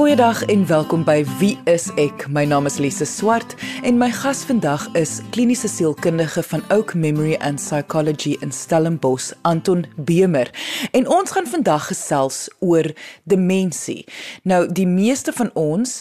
Goeiedag en welkom by Wie is ek? My naam is Lise Swart en my gas vandag is kliniese sielkundige van Oak Memory and Psychology in Stellenbosch, Anton Bemer. En ons gaan vandag gesels oor demensie. Nou, die meeste van ons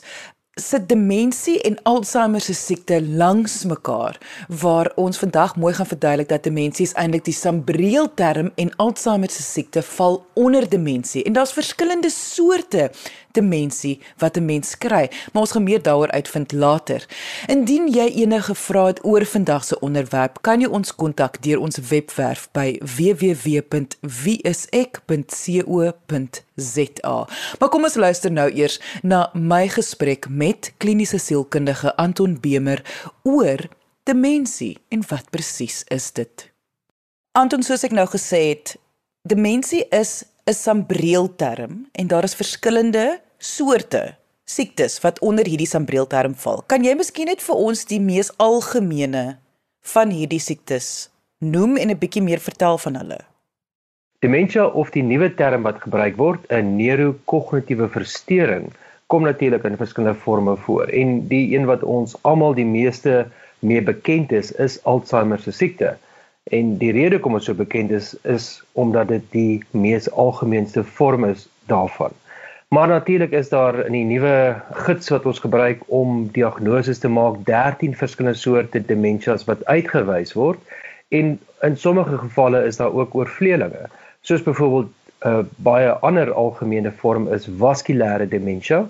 sit demensie en Alzheimer se siekte langs mekaar waar ons vandag mooi gaan verduidelik dat demensie is eintlik die sambreel term en Alzheimer se siekte val onder demensie en daar's verskillende soorte demensie wat 'n mens kry maar ons gaan meer daaroor uitvind later indien jy enige vrae het oor vandag se onderwerp kan jy ons kontak deur ons webwerf by www.wieisek.co.za ZA. Maar kom ons luister nou eers na my gesprek met kliniese sielkundige Anton Bemer oor demensie en wat presies is dit? Anton, soos ek nou gesê het, demensie is 'n sambreelterm en daar is verskillende soorte siektes wat onder hierdie sambreelterm val. Kan jy miskien net vir ons die mees algemene van hierdie siektes noem en 'n bietjie meer vertel van hulle? Dementia of die nuwe term wat gebruik word, 'n neurokognitiewe verstoring, kom natuurlik in verskillende forme voor. En die een wat ons almal die meeste mee bekend is, is Alzheimer se siekte. En die rede hoekom dit so bekend is, is omdat dit die mees algemeenste vorm is daarvan. Maar natuurlik is daar in die nuwe gids wat ons gebruik om diagnoses te maak, 13 verskillende soorte dementias wat uitgewys word en in sommige gevalle is daar ook oorvleelinge soos byvoorbeeld 'n uh, baie ander algemene vorm is vaskulêre demensie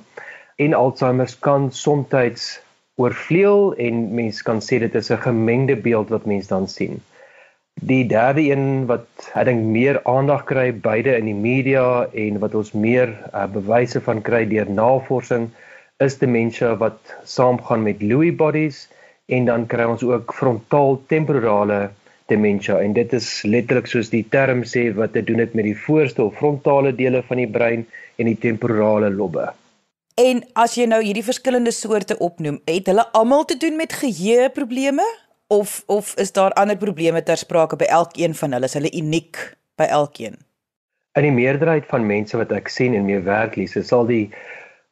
en Alzheimer kan soms oorvleuel en mens kan sê dit is 'n gemengde beeld wat mens dan sien. Die derde een wat ek dink meer aandag kry beide in die media en wat ons meer uh, bewyse van kry deur navorsing is demensie wat saamgaan met Lewy bodies en dan kry ons ook frontaal temporale dementia en dit is letterlik soos die term sê wat te doen het met die voorste of frontale dele van die brein en die temporale lobbe. En as jy nou hierdie verskillende soorte opnoem, het hulle almal te doen met geheueprobleme of of is daar ander probleme ter sprake by elkeen van hulle? Is hulle uniek by elkeen? In die meerderheid van mense wat ek sien en mee werk, Lise, sal die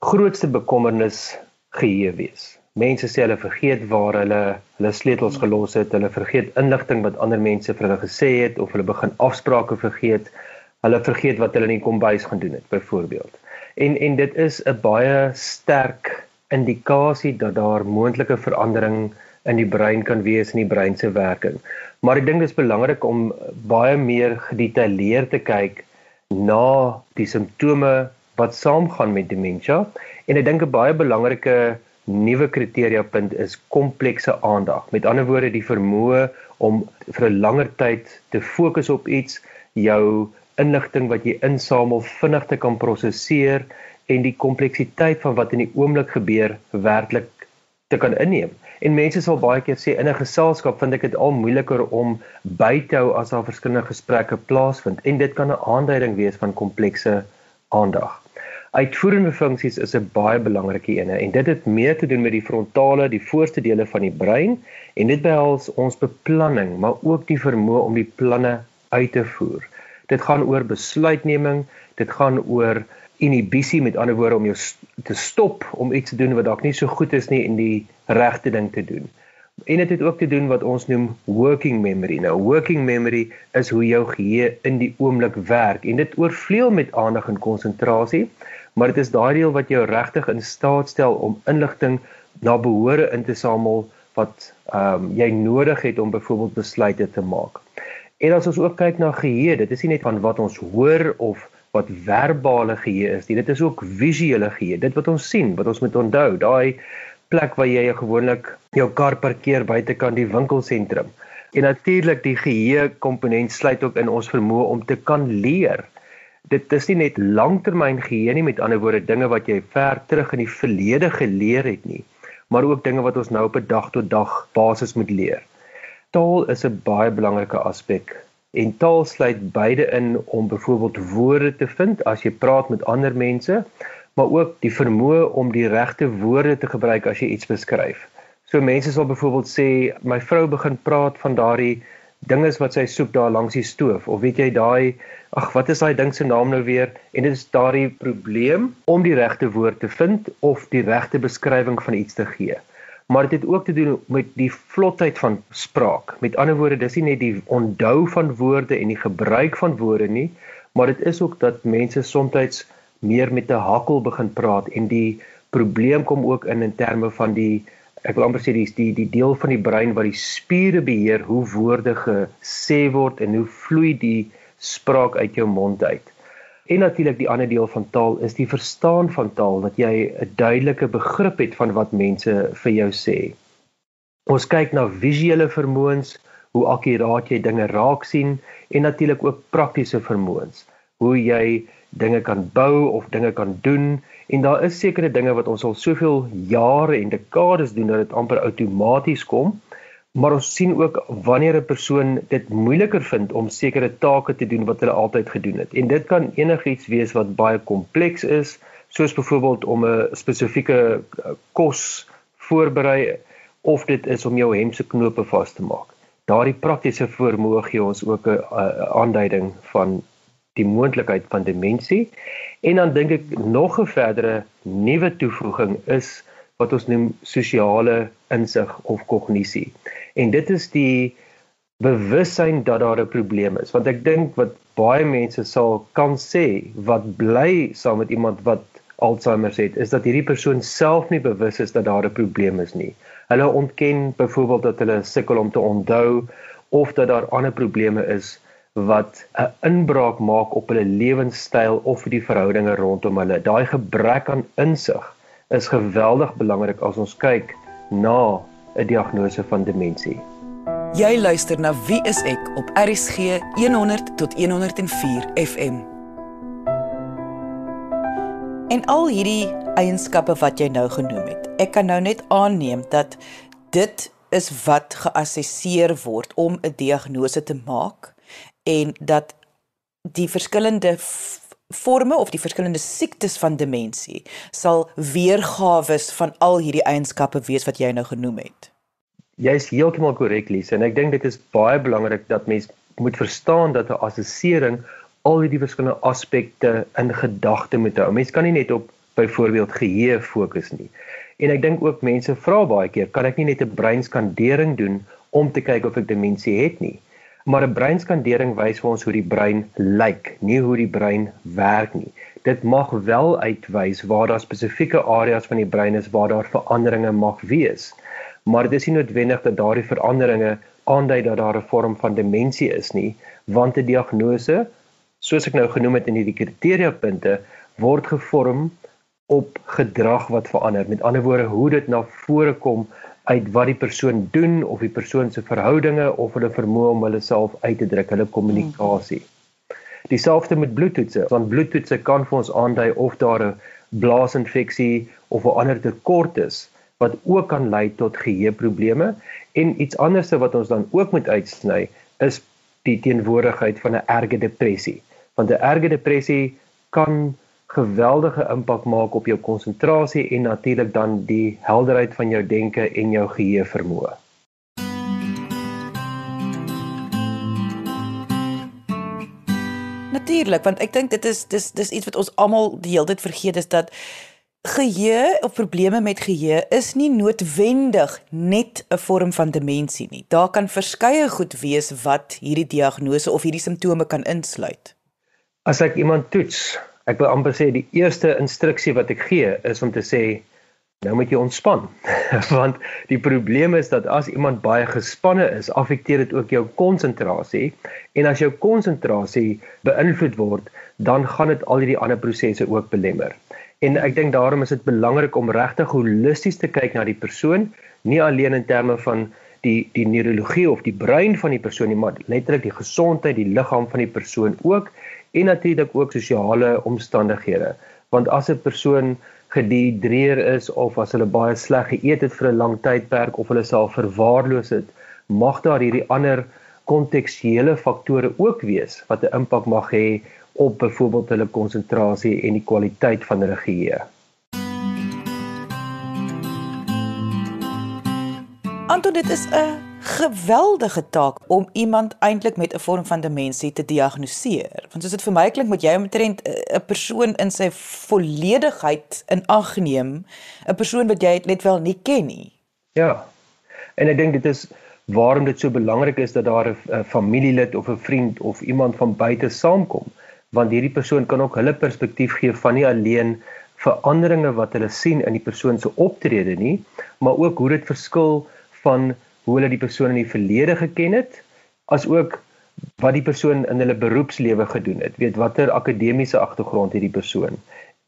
grootste bekommernis geheue wees. Mense sê hulle vergeet waar hulle hulle sleutels gelos het, hulle vergeet inligting wat ander mense vir hulle gesê het of hulle begin afsprake vergeet. Hulle vergeet wat hulle in die kombuis gaan doen het, byvoorbeeld. En en dit is 'n baie sterk indikasie dat daar moontlike verandering in die brein kan wees in die brein se werking. Maar ek dink dit is belangrik om baie meer gedetailleerd te kyk na die simptome wat saamgaan met demensie en ek dink 'n baie belangrike nuwe kriteria punt is komplekse aandag. Met ander woorde die vermoë om vir 'n langer tyd te fokus op iets, jou inligting wat jy insamel vinnig te kan prosesseer en die kompleksiteit van wat in die oomblik gebeur werklik te kan inneem. En mense sal baie keer sê in 'n geselskap vind ek dit al moeiliker om by te hou as daar verskillende gesprekke plaasvind en dit kan 'n aanduiding wees van komplekse aandag. Uitvoerende funksies is 'n baie belangrike ene en dit het meer te doen met die frontale, die voorste dele van die brein en dit behels ons beplanning, maar ook die vermoë om die planne uit te voer. Dit gaan oor besluitneming, dit gaan oor inhibisie met ander woorde om jou te stop om iets te doen wat dalk nie so goed is nie en die regte ding te doen. En dit het ook te doen wat ons noem working memory. Nou working memory is hoe jou geheue in die oomblik werk en dit oorvleuel met aandag en konsentrasie maar dit is daai deel wat jou regtig in staat stel om inligting na behore in te samel wat ehm um, jy nodig het om byvoorbeeld besluite te maak. En as ons ook kyk na geheue, dit is nie net van wat ons hoor of wat verbale geheue is nie, dit is ook visuele geheue. Dit wat ons sien, wat ons moet onthou, daai plek waar jy gewoonlik jou kar parkeer buitekant die winkelsentrum. En natuurlik die geheue komponent sluit ook in ons vermoë om te kan leer dit is nie net langtermyn geheue nie met ander woorde dinge wat jy ver terug in die verlede geleer het nie maar ook dinge wat ons nou op 'n dag tot dag basis moet leer. Taal is 'n baie belangrike aspek en taal sluit beide in om byvoorbeeld woorde te vind as jy praat met ander mense maar ook die vermoë om die regte woorde te gebruik as jy iets beskryf. So mense sal byvoorbeeld sê my vrou begin praat van daardie ding is wat sy soek daar langs die stoof. Of weet jy daai ag wat is daai ding se naam nou weer? En dit is daardie probleem om die regte woord te vind of die regte beskrywing van iets te gee maar dit het ook te doen met die vlotheid van spraak met ander woorde dis nie net die onthou van woorde en die gebruik van woorde nie maar dit is ook dat mense soms meer met 'n hakkel begin praat en die probleem kom ook in in terme van die ek wil amper sê dis die die deel van die brein wat die spiere beheer hoe woorde gesê word en hoe vloei die spraak uit jou mond uit. En natuurlik die ander deel van taal is die verstaan van taal dat jy 'n duidelike begrip het van wat mense vir jou sê. Ons kyk na visuele vermoëns, hoe akkuraat jy dinge raak sien en natuurlik ook praktiese vermoëns, hoe jy dinge kan bou of dinge kan doen En daar is sekere dinge wat ons al soveel jare en dekades doen dat dit amper outomaties kom. Maar ons sien ook wanneer 'n persoon dit moeiliker vind om sekere take te doen wat hulle altyd gedoen het. En dit kan enigiets wees wat baie kompleks is, soos byvoorbeeld om 'n spesifieke eh, kos voorberei of dit is om jou hemp se knope vas te maak. Daardie praktiese vermoë gee ons ook 'n aanduiding van die moontlikheid van demensie. En dan dink ek nog 'n verdere nuwe toevoeging is wat ons noem sosiale insig of kognisie. En dit is die bewussyn dat daar 'n probleem is. Want ek dink wat baie mense sal kan sê wat bly saam met iemand wat Alzheimer het, is dat hierdie persoon self nie bewus is dat daar 'n probleem is nie. Hulle ontken byvoorbeeld dat hulle sukkel om te onthou of dat daar ander probleme is wat 'n inbraak maak op hulle lewenstyl of die verhoudinge rondom hulle. Daai gebrek aan insig is geweldig belangrik as ons kyk na 'n diagnose van demensie. Jy luister na Wie is ek op RCG 100 tot 104 FM. En al hierdie eienskappe wat jy nou genoem het. Ek kan nou net aanneem dat dit is wat geassesseer word om 'n diagnose te maak en dat die verskillende forme of die verskillende siektes van demensie sal weergawe van al hierdie eienskappe wees wat jy nou genoem het. Jy is heeltemal korrek Lise en ek dink dit is baie belangrik dat mens moet verstaan dat 'n assessering al hierdie verskillende aspekte in gedagte moet hou. Mens kan nie net op byvoorbeeld geheue fokus nie. En ek dink ook mense vra baie keer, kan ek nie net 'n breinskandering doen om te kyk of ek demensie het nie? Maar 'n breinskandering wys vir ons hoe die brein lyk, nie hoe die brein werk nie. Dit mag wel uitwys waar daar spesifieke areas van die brein is waar daar veranderinge mag wees. Maar dit is nie noodwendig dat daardie veranderinge aandui dat daar 'n vorm van demensie is nie, want 'n diagnose, soos ek nou genoem het in hierdie kriteriapunte, word gevorm op gedrag wat verander. Met ander woorde, hoe dit na vore kom uit wat die persoon doen of die persoon se verhoudinge of hulle vermoë om hulle self uit te druk, hulle kommunikasie. Dieselfde met bloedtoetse, want bloedtoetse kan vir ons aandui of daar 'n blaasinfeksie of 'n ander tekort is wat ook kan lei tot geheueprobleme en iets anders wat ons dan ook moet uitsny is die teenwoordigheid van 'n erge depressie. Want 'n erge depressie kan geweldige impak maak op jou konsentrasie en natuurlik dan die helderheid van jou denke en jou geheue vermoë. Natuurlik, want ek dink dit is dis dis iets wat ons almal die hele tyd vergeet is dat geheue of probleme met geheue is nie noodwendig net 'n vorm van demensie nie. Daar kan verskeie goed wees wat hierdie diagnose of hierdie simptome kan insluit. As ek iemand toets ek wil amper sê die eerste instruksie wat ek gee is om te sê nou moet jy ontspan. Want die probleem is dat as iemand baie gespanne is affekteer dit ook jou konsentrasie. En as jou konsentrasie beïnvloed word dan gaan dit al hierdie ander prosesse ook belemmer. En ek dink daarom is dit belangrik om regtig holisties te kyk na die persoon nie alleen in terme van die die neurologie of die brein van die persoon nie maar letterlik die gesondheid die liggaam van die persoon ook en natuurlik ook sosiale omstandighede. Want as 'n persoon gedehidreer is of as hulle baie sleg geëet het vir 'n lang tydperk of hulle self verwaarloos het, mag daar hierdie ander kontekstuele faktore ook wees wat 'n impak mag hê op byvoorbeeld hulle konsentrasie en die kwaliteit van hulle geheue. Anton, dit is 'n geweldige taak om iemand eintlik met 'n vorm van demensie te diagnoseer. Want soos dit vir my klink, moet jy omtrent 'n persoon in sy volledigheid in ag neem, 'n persoon wat jy net wel nie ken nie. Ja. En ek dink dit is waarom dit so belangrik is dat daar 'n familielid of 'n vriend of iemand van buite saamkom, want hierdie persoon kan ook hulle perspektief gee van nie alleen veranderinge wat hulle sien in die persoon se optrede nie, maar ook hoe dit verskil van hoe hulle die persoon in die verlede geken het as ook wat die persoon in hulle beroepslewe gedoen het. Weet watter akademiese agtergrond het die persoon?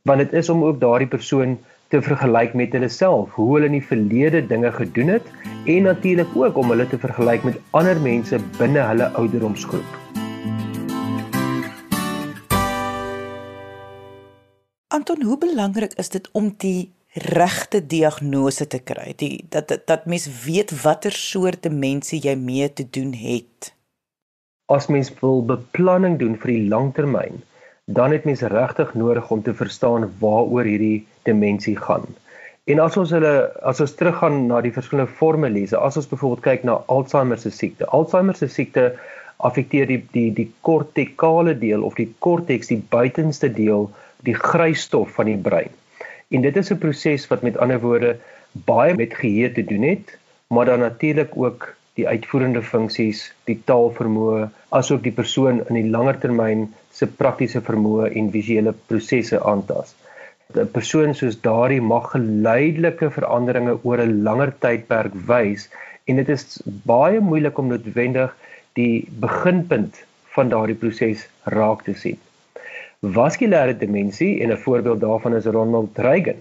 Want dit is om ook daardie persoon te vergelyk met hulle self, hoe hulle in die verlede dinge gedoen het en natuurlik ook om hulle te vergelyk met ander mense binne hulle ouderdomsgroep. Anton, hoe belangrik is dit om die regte diagnose te kry. Die dat dat, dat mens weet watter soort demensie jy mee te doen het. As mens wil beplanning doen vir die langtermyn, dan het mens regtig nodig om te verstaan waaroor hierdie demensie gaan. En as ons hulle as ons teruggaan na die verskillende forme lees, as ons byvoorbeeld kyk na Alzheimer se siekte. Alzheimer se siekte affekteer die die die kortikale deel of die korteks, die buitenste deel, die grysstof van die brein. En dit is 'n proses wat met ander woorde baie met geheue te doen het, maar dan natuurlik ook die uitvoerende funksies, die taalvermoë, asook die persoon in die langer termyn se praktiese vermoë en visuele prosesse aantas. 'n Persoon soos daardie mag geleidelike veranderinge oor 'n langer tydperk wys en dit is baie moeilik om noodwendig die beginpunt van daardie proses raak te sien. Vaskulêre demensie? En 'n voorbeeld daarvan is Ronald Reagan.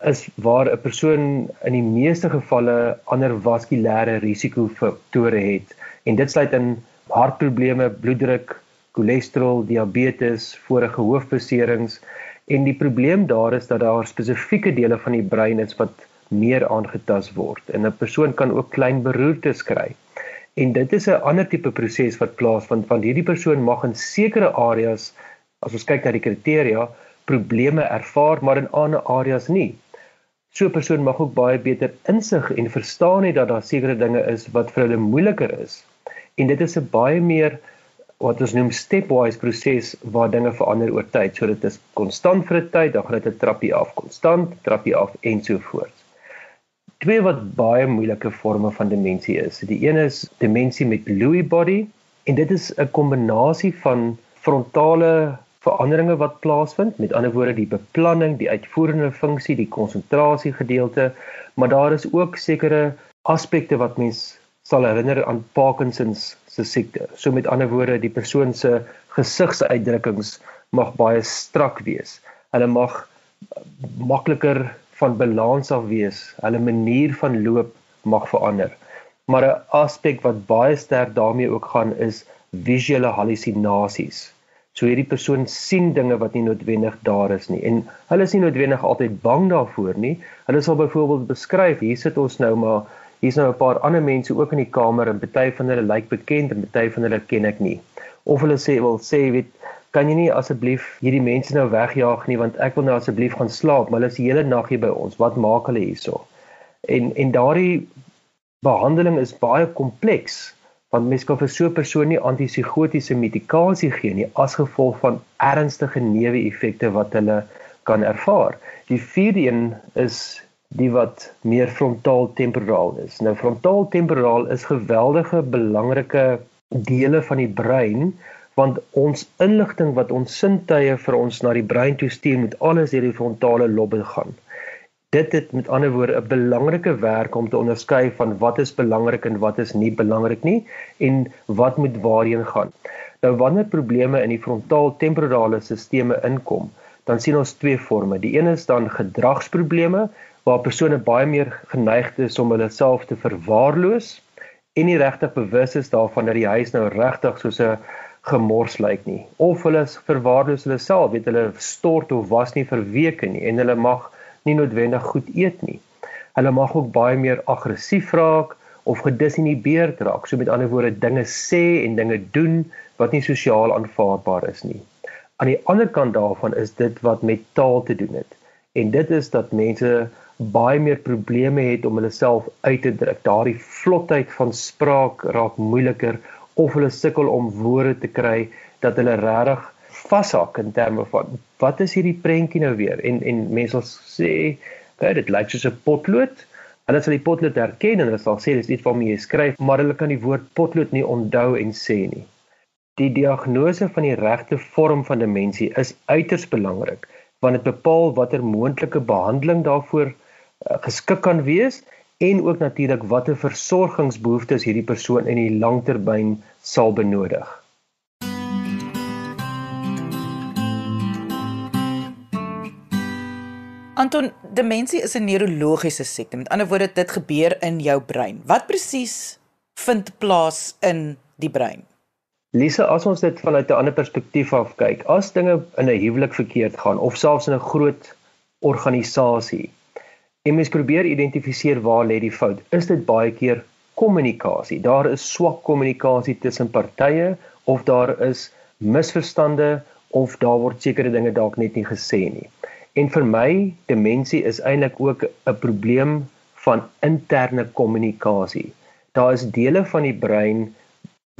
Is waar 'n persoon in die meeste gevalle ander vaskulêre risikofaktore het. En dit sluit in hartprobleme, bloeddruk, cholesterol, diabetes, vorige hoofbeserings. En die probleem daar is dat daar spesifieke dele van die brein is wat meer aangetast word. En 'n persoon kan ook klein beroertes kry. En dit is 'n ander tipe proses wat plaasvind want hierdie persoon mag in sekere areas as ons kyk na die kriteria, probleme ervaar maar in ander areas nie. So 'n persoon mag ook baie beter insig en verstaan het dat daar sekere dinge is wat vir hulle moeiliker is. En dit is 'n baie meer wat ons noem stepwise proses waar dinge verander oor tyd. So dit is konstant vir 'n tyd, dan gaan dit 'n trappie af, konstant, trappie af en so voort. Twee wat baie moeilike forme van demensie is. Die een is demensie met Lewy body en dit is 'n kombinasie van frontale veranderinge wat plaasvind, met ander woorde die beplanning, die uitvoerende funksie, die konsentrasie gedeelte, maar daar is ook sekere aspekte wat mens sal herinner aan Parkinsons se siekte. So met ander woorde, die persoon se gesigsuitdrukkings mag baie strak wees. Hulle mag makliker van balans af wees. Hulle manier van loop mag verander. Maar 'n aspek wat baie sterk daarmee ook gaan is visuele hallusinasies. So hierdie persoon sien dinge wat nie noodwendig daar is nie en hulle is nie noodwendig altyd bang daarvoor nie. Hulle sal byvoorbeeld beskryf, hier sit ons nou maar hier's nou 'n paar ander mense ook in die kamer en party van hulle lyk bekend en party van hulle ken ek nie. Of hulle sê wil sê weet kan jy nie asseblief hierdie mense nou wegjaag nie want ek wil nou asseblief gaan slaap, maar hulle is die hele nag hier by ons. Wat maak hulle hierso? En en daardie behandeling is baie kompleks want mens kan vir so 'n persoon nie antipsigotiese medikasie gee nie as gevolg van ernstige neeweffekte wat hulle kan ervaar. Die vierde een is die wat meer frontaal temporaal is. Nou frontaal temporaal is geweldige belangrike dele van die brein want ons inligting wat ons sintuie vir ons na die brein toe stuur moet alles deur die frontale lobbe gaan dit het met ander woorde 'n belangrike werk om te onderskei van wat is belangrik en wat is nie belangrik nie en wat moet waarheen gaan. Nou wanneer probleme in die frontaal temporale stelsels inkom, dan sien ons twee forme. Die een is dan gedragsprobleme waar persone baie meer geneig is om hulle self te verwaarloos en nie regtig bewus is daarvan dat die huis nou regtig soos 'n gemors lyk nie of hulle verwaarloos hulle self, weet hulle stort of was nie vir weke nie en hulle mag nie noodwendig goed eet nie. Hulle mag ook baie meer aggressief raak of gedissineerd raak. So met ander woorde dinge sê en dinge doen wat nie sosiaal aanvaarbaar is nie. Aan die ander kant daarvan is dit wat met taal te doen het. En dit is dat mense baie meer probleme het om hulle self uit te druk. Daardie vlotheid van spraak raak moeiliker of hulle sukkel om woorde te kry dat hulle regtig vashak in terme van wat is hierdie prentjie nou weer? En en mense sal sê, "Kyk, dit lyk soos 'n potlood." Hulle sal die potlood herken en hulle sal sê dis iets waarmee jy skryf, maar hulle kan die woord potlood nie onthou en sê nie. Die diagnose van die regte vorm van demensie is uiters belangrik want dit bepaal watter moontlike behandeling daarvoor uh, geskik kan wees en ook natuurlik watter versorgingsbehoeftes hierdie persoon in die langtermyn sal benodig. Anton, demensie is 'n neurologiese siekte. Met ander woorde, dit gebeur in jou brein. Wat presies vind plaas in die brein? Lise, as ons dit vanuit 'n ander perspektief af kyk, as dinge in 'n huwelik verkeerd gaan of selfs in 'n groot organisasie, en mens probeer identifiseer waar lê die fout, is dit baie keer kommunikasie. Daar is swak kommunikasie tussen partye of daar is misverstande of daar word sekere dinge dalk net nie gesê nie. En vir my, demensie is eintlik ook 'n probleem van interne kommunikasie. Daar is dele van die brein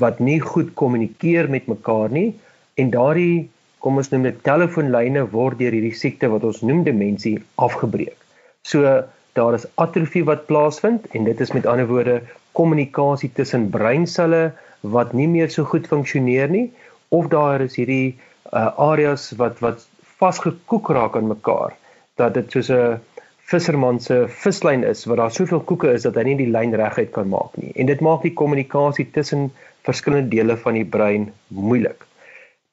wat nie goed kommunikeer met mekaar nie en daardie kom ons noem dit telefoonlyne word deur hierdie siekte wat ons noem demensie afgebreek. So daar is atrofie wat plaasvind en dit is met ander woorde kommunikasie tussen breinselle wat nie meer so goed funksioneer nie of daar is hierdie uh, areas wat wat vasgekoek raak aan mekaar dat dit soos 'n visserman se vislyn is waar daar soveel koeke is dat hy nie die lyn reguit kan maak nie en dit maak die kommunikasie tussen verskillende dele van die brein moeilik.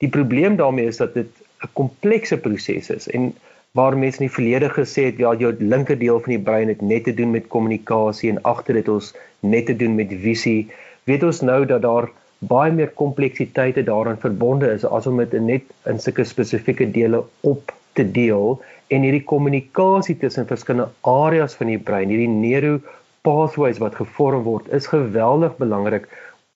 Die probleem daarmee is dat dit 'n komplekse proses is en waar mense in die verlede gesê het ja jou linker deel van die brein het net te doen met kommunikasie en agter dit ons net te doen met visie, weet ons nou dat daar baie meer kompleksiteite daaraan verbonde is as om dit net in sulke spesifieke dele op te deel en hierdie kommunikasie tussen verskillende areas van die brein, hierdie neuro pathways wat gevorm word, is geweldig belangrik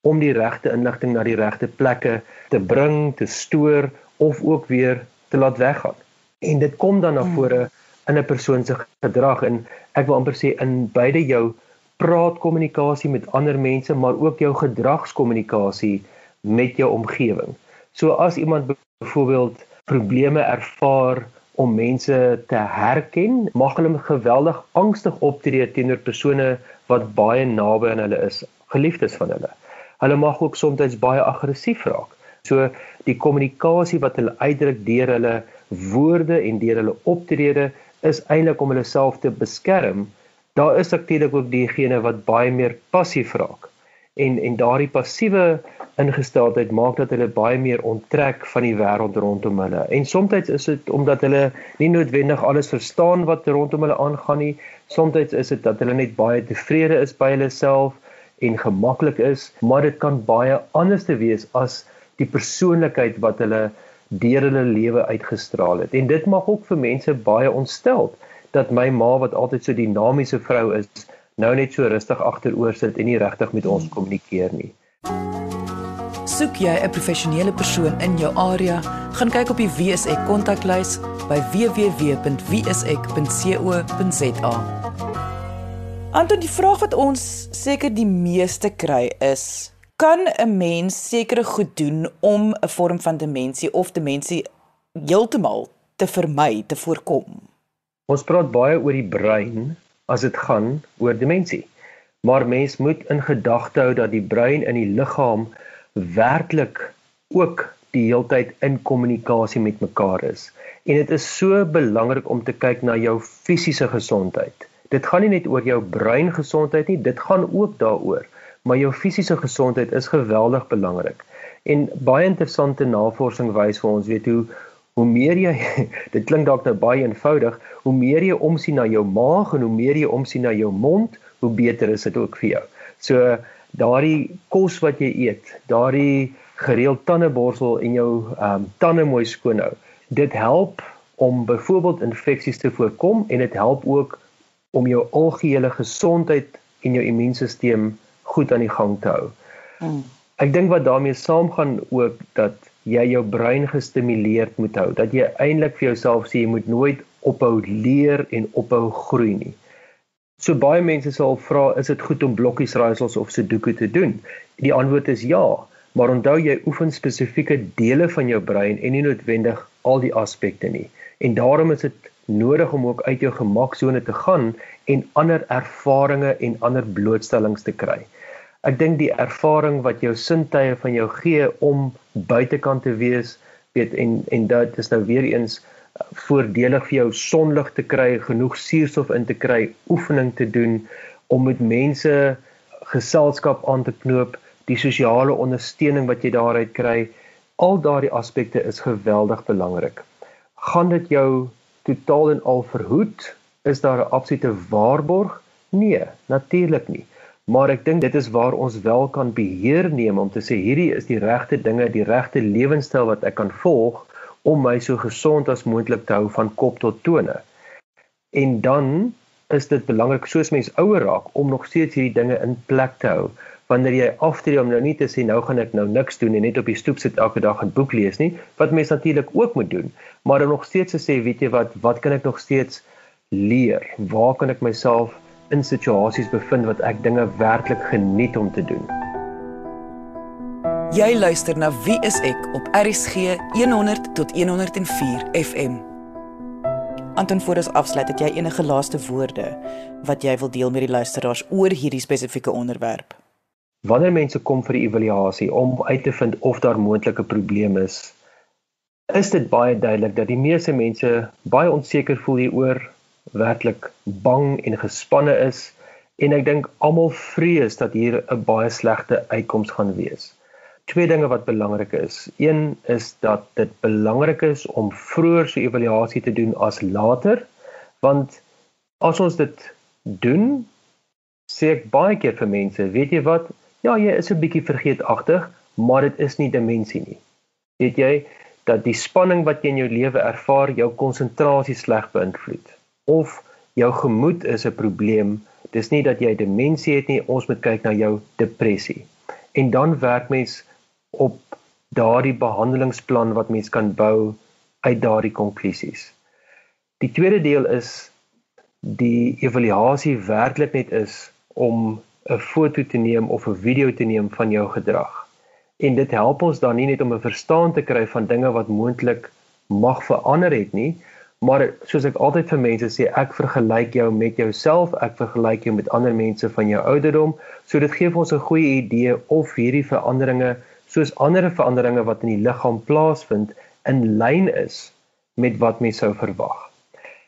om die regte inligting na die regte plekke te bring, te stoor of ook weer te laat weggaan. En dit kom dan na hmm. vore in 'n persoon se gedrag en ek wil amper sê in beide jou praatkommunikasie met ander mense, maar ook jou gedragskommunikasie met jou omgewing. So as iemand byvoorbeeld probleme ervaar om mense te herken, mag hulle geweldig angstig optree teenoor persone wat baie naby aan hulle is, geliefdes van hulle hulle mag ook soms baie aggressief raak. So die kommunikasie wat hulle uitdruk deur hulle woorde en deur hulle optrede is eintlik om hulle self te beskerm. Daar is natuurlik ook diegene wat baie meer passief raak. En en daardie passiewe ingesteldheid maak dat hulle baie meer onttrek van die wêreld rondom hulle. En soms is dit omdat hulle nie noodwendig alles verstaan wat rondom hulle aangaan nie. Soms is dit dat hulle net baie tevrede is by hulle self en gemaklik is, maar dit kan baie anders te wees as die persoonlikheid wat hulle deur hulle lewe uitgestraal het. En dit mag ook vir mense baie ontstel dat my ma wat altyd so dinamiese vrou is, nou net so rustig agteroor sit en nie regtig met ons kommunikeer nie. Soek jy 'n professionele persoon in jou area, gaan kyk op die WSE kontaklys by www.wse.co.za. Anton, die vraag wat ons seker die meeste kry is: kan 'n mens sekere goed doen om 'n vorm van demensie of demensie heeltemal te vermy, te voorkom? Ons praat baie oor die brein as dit gaan oor demensie. Maar mens moet in gedagte hou dat die brein in die liggaam werklik ook die heeltyd in kommunikasie met mekaar is. En dit is so belangrik om te kyk na jou fisiese gesondheid dit gaan nie net oor jou breingesondheid nie, dit gaan ook daaroor, maar jou fisiese gesondheid is geweldig belangrik. En baie interessante navorsing wys vir ons weet hoe hoe meer jy dit klink dalk nou baie eenvoudig, hoe meer jy omsien na jou maag en hoe meer jy omsien na jou mond, hoe beter is dit ook vir jou. So daardie kos wat jy eet, daardie gereeld tandeborsel en jou ehm um, tande mooi skoon hou. Dit help om byvoorbeeld infeksies te voorkom en dit help ook om jou algehele gesondheid en jou immuunstelsel goed aan die gang te hou. Mm. Ek dink wat daarmee saamgaan ook dat jy jou brein gestimuleerd moet hou, dat jy eintlik vir jouself sê jy moet nooit ophou leer en ophou groei nie. So baie mense sal vra, is dit goed om blokkies raaisels of Sudoku te doen? Die antwoord is ja, maar onthou jy oefen spesifieke dele van jou brein en nie noodwendig al die aspekte nie. En daarom is dit nodig om ook uit jou gemaksone te gaan en ander ervarings en ander blootstellings te kry. Ek dink die ervaring wat jou sintuie van jou gee om buitekant te wees, weet en en dit is nou weer eens voordelig vir jou sonlig te kry, genoeg suurstof in te kry, oefening te doen om met mense geselskap aan te knoop, die sosiale ondersteuning wat jy daaruit kry, al daardie aspekte is geweldig belangrik. Gaan dit jou totaal en al verhoed? Is daar 'n absolute waarborg? Nee, natuurlik nie. Maar ek dink dit is waar ons wel kan beheer neem om te sê hierdie is die regte dinge, die regte lewenstyl wat ek kan volg om my so gesond as moontlik te hou van kop tot tone. En dan is dit belangrik soos mens ouer raak om nog steeds hierdie dinge in plek te hou. Wanneer jy aftree om nou nie te sê nou gaan ek nou niks doen en net op die stoep sit elke dag 'n boek lees nie, wat mens natuurlik ook moet doen, maar dan nog steeds te sê, weet jy wat, wat kan ek nog steeds leer? Waar kan ek myself in situasies bevind wat ek dinge werklik geniet om te doen? Jy luister na Wie is ek op RSG 100 tot 104 FM. Anton voor ons afsluit, het jy enige laaste woorde wat jy wil deel met die luisteraars oor hierdie spesifieke onderwerp? Wanneer mense kom vir die evaluasie om uit te vind of daar moontlike probleme is, is dit baie duidelik dat die meeste mense baie onseker voel hieroor, werklik bang en gespanne is en ek dink almal vrees dat hier 'n baie slegte uitkoms gaan wees twee dinge wat belangrik is. Een is dat dit belangrik is om vroeër so evaluasie te doen as later, want as ons dit doen, sê ek baie keer vir mense, weet jy wat? Ja, jy is 'n bietjie vergeetagtig, maar dit is nie demensie nie. Weet jy dat die spanning wat jy in jou lewe ervaar jou konsentrasie sleg beïnvloed of jou gemoed is 'n probleem. Dis nie dat jy demensie het nie, ons moet kyk na jou depressie. En dan werk mens op daardie behandelingsplan wat mens kan bou uit daardie konklusies. Die tweede deel is die evaluasie werklik net is om 'n foto te neem of 'n video te neem van jou gedrag. En dit help ons dan nie net om 'n verstaan te kry van dinge wat moontlik mag verander het nie, maar soos ek altyd vir mense sê, ek vergelyk jou met jouself, ek vergelyk jou met ander mense van jou ouderdom, so dit gee ons 'n goeie idee of hierdie veranderinge soos ander veranderinge wat in die liggaam plaasvind in lyn is met wat mens sou verwag.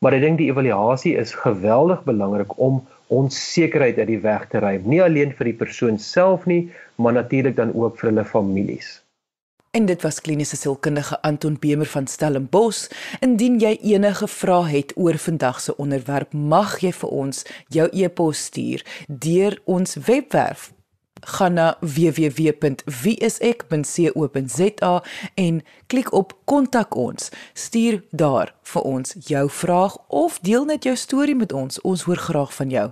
Maar ek dink die evaluasie is geweldig belangrik om onsekerheid uit die weg te ruim, nie alleen vir die persoon self nie, maar natuurlik dan ook vir hulle families. En dit was kliniese sielkundige Anton Bemer van Stellenbosch. Indien jy enige vrae het oor vandag se onderwerp, mag jy vir ons jou e-pos stuur deur ons webwerf gaan na www.wieisek.co.za en klik op kontak ons. Stuur daar vir ons jou vraag of deel net jou storie met ons. Ons hoor graag van jou.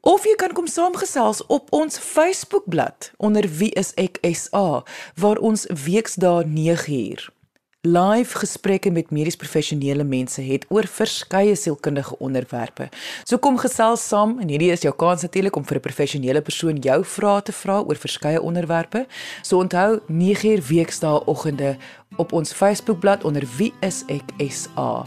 Of jy kan kom saamgesels op ons Facebookblad onder Wie is ek SA waar ons weksdae 9uur live gesprekke met medies professionele mense het oor verskeie sielkundige onderwerpe. So kom gesels saam en hierdie is jou kans natuurlik om vir 'n professionele persoon jou vrae te vra oor verskeie onderwerpe. So onthou 9uur weksdae oggende op ons Facebookblad onder Wie is ek SA.